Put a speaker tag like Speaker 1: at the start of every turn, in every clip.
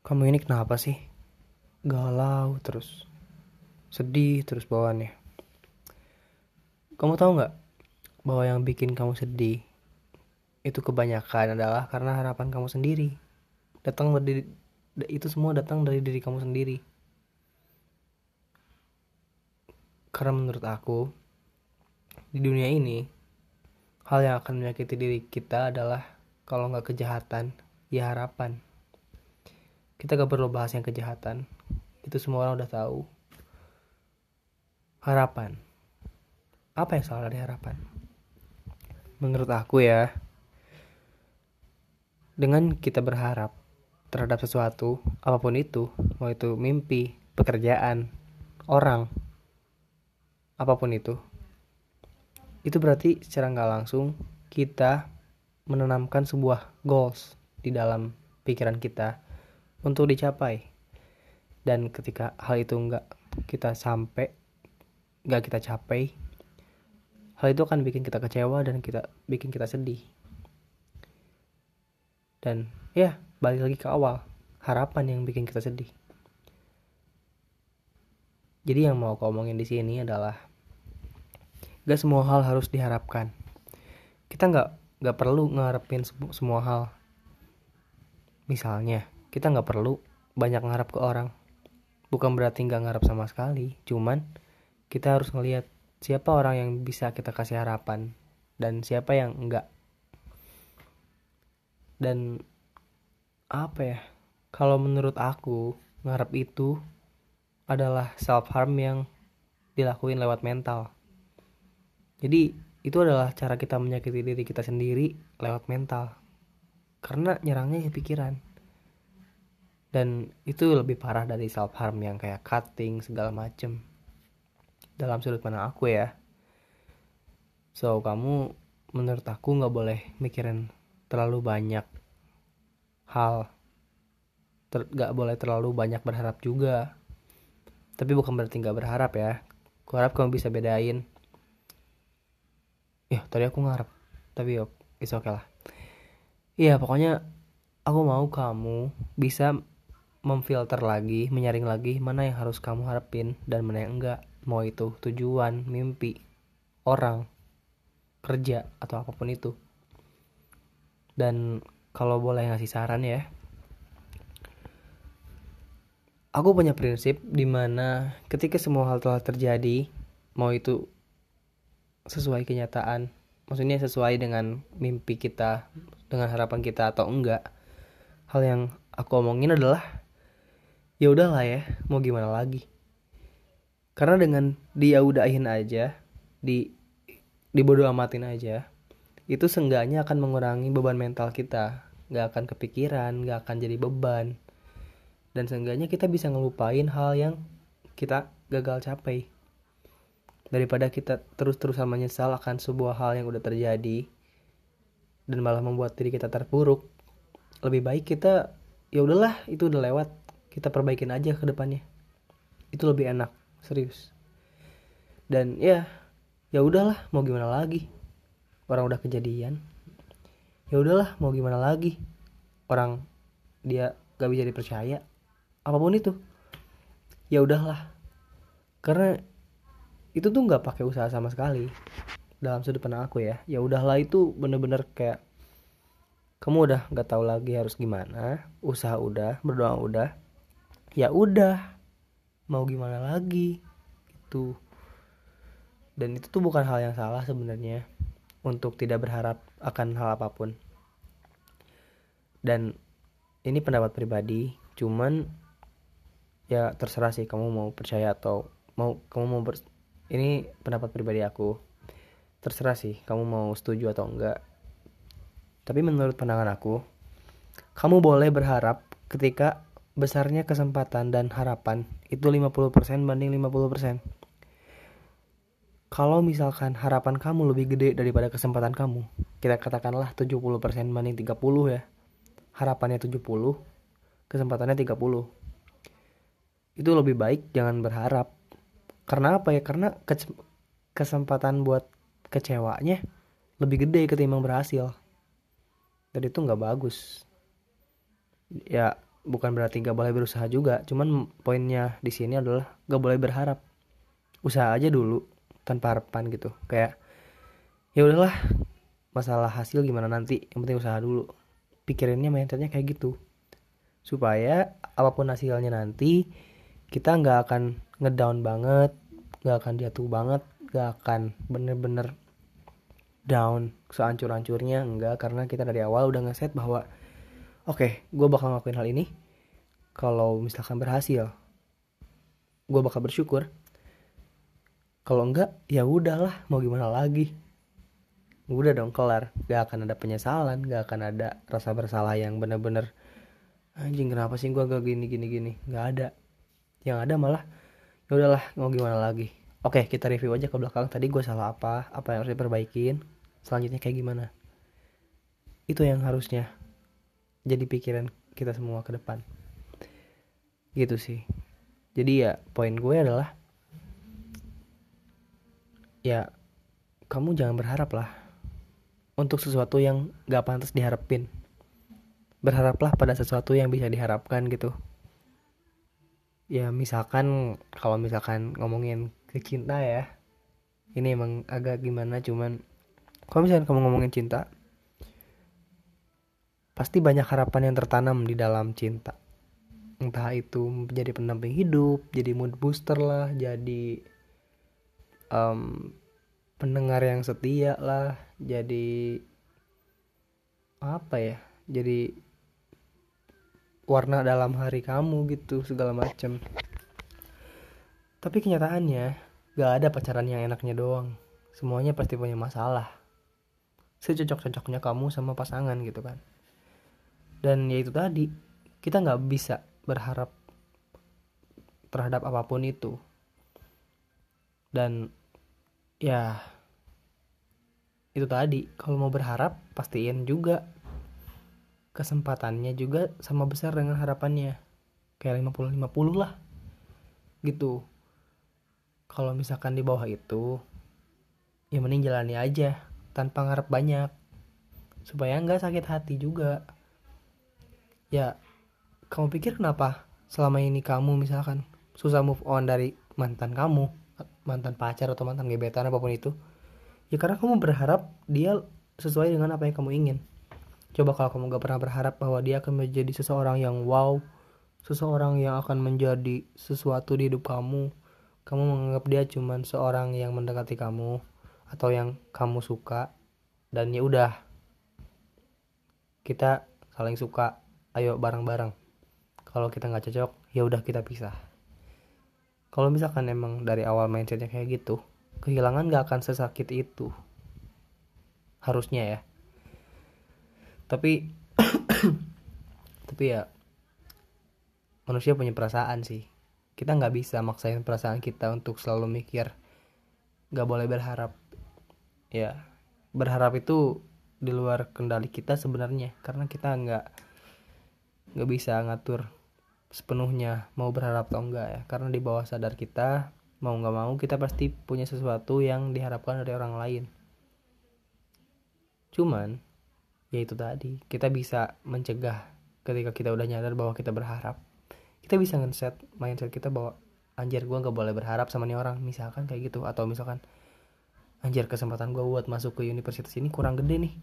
Speaker 1: Kamu ini kenapa sih? Galau terus. Sedih terus bawaannya. Kamu tahu nggak bahwa yang bikin kamu sedih itu kebanyakan adalah karena harapan kamu sendiri. Datang dari itu semua datang dari diri kamu sendiri. Karena menurut aku di dunia ini hal yang akan menyakiti diri kita adalah kalau nggak kejahatan, ya harapan. Kita gak perlu bahas yang kejahatan. Itu semua orang udah tahu. Harapan. Apa yang salah dari harapan? Menurut aku ya, dengan kita berharap terhadap sesuatu, apa pun itu, mau itu mimpi, pekerjaan, orang, apa pun itu, itu berarti secara nggak langsung kita menanamkan sebuah goals di dalam pikiran kita untuk dicapai. Dan ketika hal itu nggak kita sampai nggak kita capai hal itu akan bikin kita kecewa dan kita bikin kita sedih. Dan ya balik lagi ke awal harapan yang bikin kita sedih. Jadi yang mau aku omongin di sini adalah gak semua hal harus diharapkan. Kita nggak nggak perlu ngarepin semua hal. Misalnya kita nggak perlu banyak ngarap ke orang. Bukan berarti nggak ngarap sama sekali cuman kita harus ngelihat siapa orang yang bisa kita kasih harapan dan siapa yang enggak dan apa ya kalau menurut aku ngarep itu adalah self harm yang dilakuin lewat mental. Jadi itu adalah cara kita menyakiti diri kita sendiri lewat mental. Karena nyerangnya ke pikiran dan itu lebih parah dari self harm yang kayak cutting segala macem. Dalam sudut pandang aku ya. So kamu menurut aku nggak boleh mikirin terlalu banyak hal. Ter, gak boleh terlalu banyak berharap juga. Tapi bukan berarti nggak berharap ya. Aku harap kamu bisa bedain. Ya tadi aku ngarep tapi yuk oke okay lah. Iya pokoknya aku mau kamu bisa memfilter lagi, menyaring lagi mana yang harus kamu harapin dan mana yang enggak. Mau itu tujuan, mimpi, orang, kerja atau apa pun itu. Dan kalau boleh ngasih saran ya. Aku punya prinsip di mana ketika semua hal telah terjadi, mau itu sesuai kenyataan, maksudnya sesuai dengan mimpi kita, dengan harapan kita atau enggak, hal yang aku omongin adalah ya udahlah ya mau gimana lagi? Karena dengan dia udahin aja di dibodoh amatin aja itu seenggaknya akan mengurangi beban mental kita. Nggak akan kepikiran nggak akan jadi beban. Dan seenggaknya kita bisa ngelupain hal yang kita gagal capai. Daripada kita terus-terusan menyesal akan sebuah hal yang udah terjadi dan malah membuat diri kita terpuruk lebih baik kita ya udahlah itu udah lewat kita perbaikin aja ke depannya. Itu lebih enak serius. Dan ya ya udahlah mau gimana lagi? Orang udah kejadian. Ya udahlah mau gimana lagi? Orang dia gak bisa dipercaya. Apa pun itu. Ya udahlah. Karena itu tuh nggak pakai usaha sama sekali. Dalam sudut pandang aku ya. Ya udahlah itu bener-bener kayak kamu udah nggak tahu lagi harus gimana. Usaha udah berdoa udah ya udah mau gimana lagi itu dan itu tuh bukan hal yang salah sebenarnya untuk tidak berharap akan hal apa pun. Dan ini pendapat pribadi cuman ya terserah sih kamu mau percaya atau mau kamu mau ber, ini pendapat pribadi aku. Terserah sih kamu mau setuju atau enggak. Tapi menurut pandangan aku kamu boleh berharap ketika besarnya kesempatan dan harapan itu 50% banding 50%. Kalau misalkan harapan kamu lebih gede daripada kesempatan kamu, kita katakanlah 70% banding 30 ya. Harapannya 70, kesempatannya 30. Itu lebih baik jangan berharap. Karena apa ya? Karena kesempatan buat kecewanya lebih gede ketimbang berhasil. Dan itu nggak bagus. Ya bukan berarti gak boleh berusaha juga cuman poinnya di sini adalah gak boleh berharap. Usaha aja dulu tanpa harapan gitu. Kayak ya udahlah masalah hasil gimana nanti? Yang penting usaha dulu. Pikirinnya mindsetnya kayak gitu. Supaya apa pun hasilnya nanti kita nggak akan ngedown banget nggak akan jatuh banget nggak akan bener-bener down seancur-ancurnya enggak karena kita dari awal udah ngeset bahwa oke okay, gue bakal ngelakuin hal ini. Kalau misalkan berhasil gue bakal bersyukur. Kalau enggak ya udahlah mau gimana lagi? Udah dong kelar. Gak akan ada penyesalan gak akan ada rasa bersalah yang bener-bener anjing kenapa sih gue gak gini gini gini? Nggak ada. Yang ada malah ya udahlah mau gimana lagi? Oke kita review aja ke belakang. Tadi gue salah apa? Apa yang harus diperbaikin? Selanjutnya kayak gimana? Itu yang harusnya jadi pikiran kita semua ke depan gitu sih jadi ya poin gue adalah ya kamu jangan berharap lah untuk sesuatu yang gak pantas diharapin. Berharaplah pada sesuatu yang bisa diharapkan gitu. Ya misalkan kalau misalkan ngomongin ke cinta ya. Ini emang agak gimana cuman kalau misalkan kamu ngomongin cinta pasti banyak harapan yang tertanam di dalam cinta. Entah itu menjadi pendamping hidup, jadi mood booster lah, jadi um, pendengar yang setia lah jadi apa ya jadi warna dalam hari kamu gitu segala macem. Tapi kenyataannya gak ada pacaran yang enaknya doang. Semuanya pasti punya masalah. Secocok-cocoknya kamu sama pasangan gitu kan dan ya itu tadi kita nggak bisa berharap terhadap apa pun itu. Dan ya itu tadi kalau mau berharap pastiin juga kesempatannya juga sama besar dengan harapannya. Kayak 50-50 lah gitu. Kalau misalkan di bawah itu ya mending jalani aja tanpa ngarep banyak. Supaya nggak sakit hati juga ya kamu pikir kenapa selama ini kamu misalkan susah move on dari mantan kamu mantan pacar atau mantan gebetan apa pun itu? Ya karena kamu berharap dia sesuai dengan apa yang kamu ingin. Coba kalau kamu gak pernah berharap bahwa dia akan menjadi seseorang yang wow seseorang yang akan menjadi sesuatu di hidup kamu kamu menganggap dia cuma seorang yang mendekati kamu atau yang kamu suka dan ya udah kita saling suka ayo bareng-bareng. Kalau kita nggak cocok ya udah kita pisah. Kalau misalkan emang dari awal mindsetnya kayak gitu kehilangan gak akan sesakit itu. Harusnya ya. Tapi tapi ya manusia punya perasaan sih. Kita nggak bisa maksain perasaan kita untuk selalu mikir nggak boleh berharap. Ya berharap itu di luar kendali kita sebenarnya karena kita nggak nggak bisa ngatur sepenuhnya mau berharap atau enggak ya. Karena di bawah sadar kita mau nggak mau kita pasti punya sesuatu yang diharapkan dari orang lain. Cuman ya itu tadi kita bisa mencegah ketika kita udah nyadar bahwa kita berharap. Kita bisa nge-set mindset kita bahwa anjir gue nggak boleh berharap sama nih orang. Misalkan kayak gitu atau misalkan anjir kesempatan gue buat masuk ke universitas ini kurang gede nih.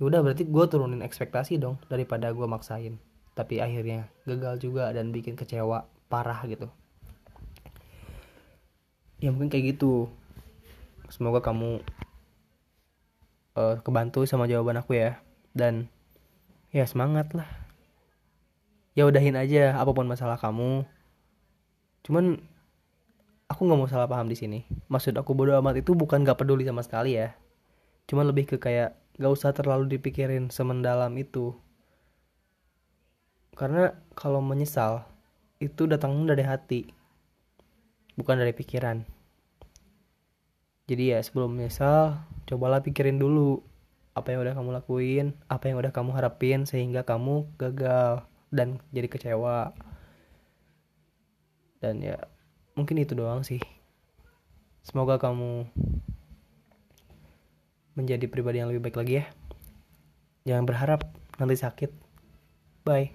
Speaker 1: Ya udah berarti gue turunin ekspektasi dong daripada gue maksain tapi akhirnya gagal juga dan bikin kecewa parah gitu. Ya mungkin kayak gitu. Semoga kamu uh, kebantu sama jawaban aku ya. Dan ya semangat lah. Ya udahin aja apa pun masalah kamu. Cuman aku nggak mau salah paham di sini. Maksud aku bodo amat itu bukan gak peduli sama sekali ya. Cuman lebih ke kayak gak usah terlalu dipikirin semendalam itu karena kalau menyesal itu datangnya dari hati, bukan dari pikiran. Jadi ya sebelum menyesal, cobalah pikirin dulu apa yang udah kamu lakuin, apa yang udah kamu harapin sehingga kamu gagal dan jadi kecewa. Dan ya mungkin itu doang sih. Semoga kamu menjadi pribadi yang lebih baik lagi ya. Jangan berharap nanti sakit. Bye.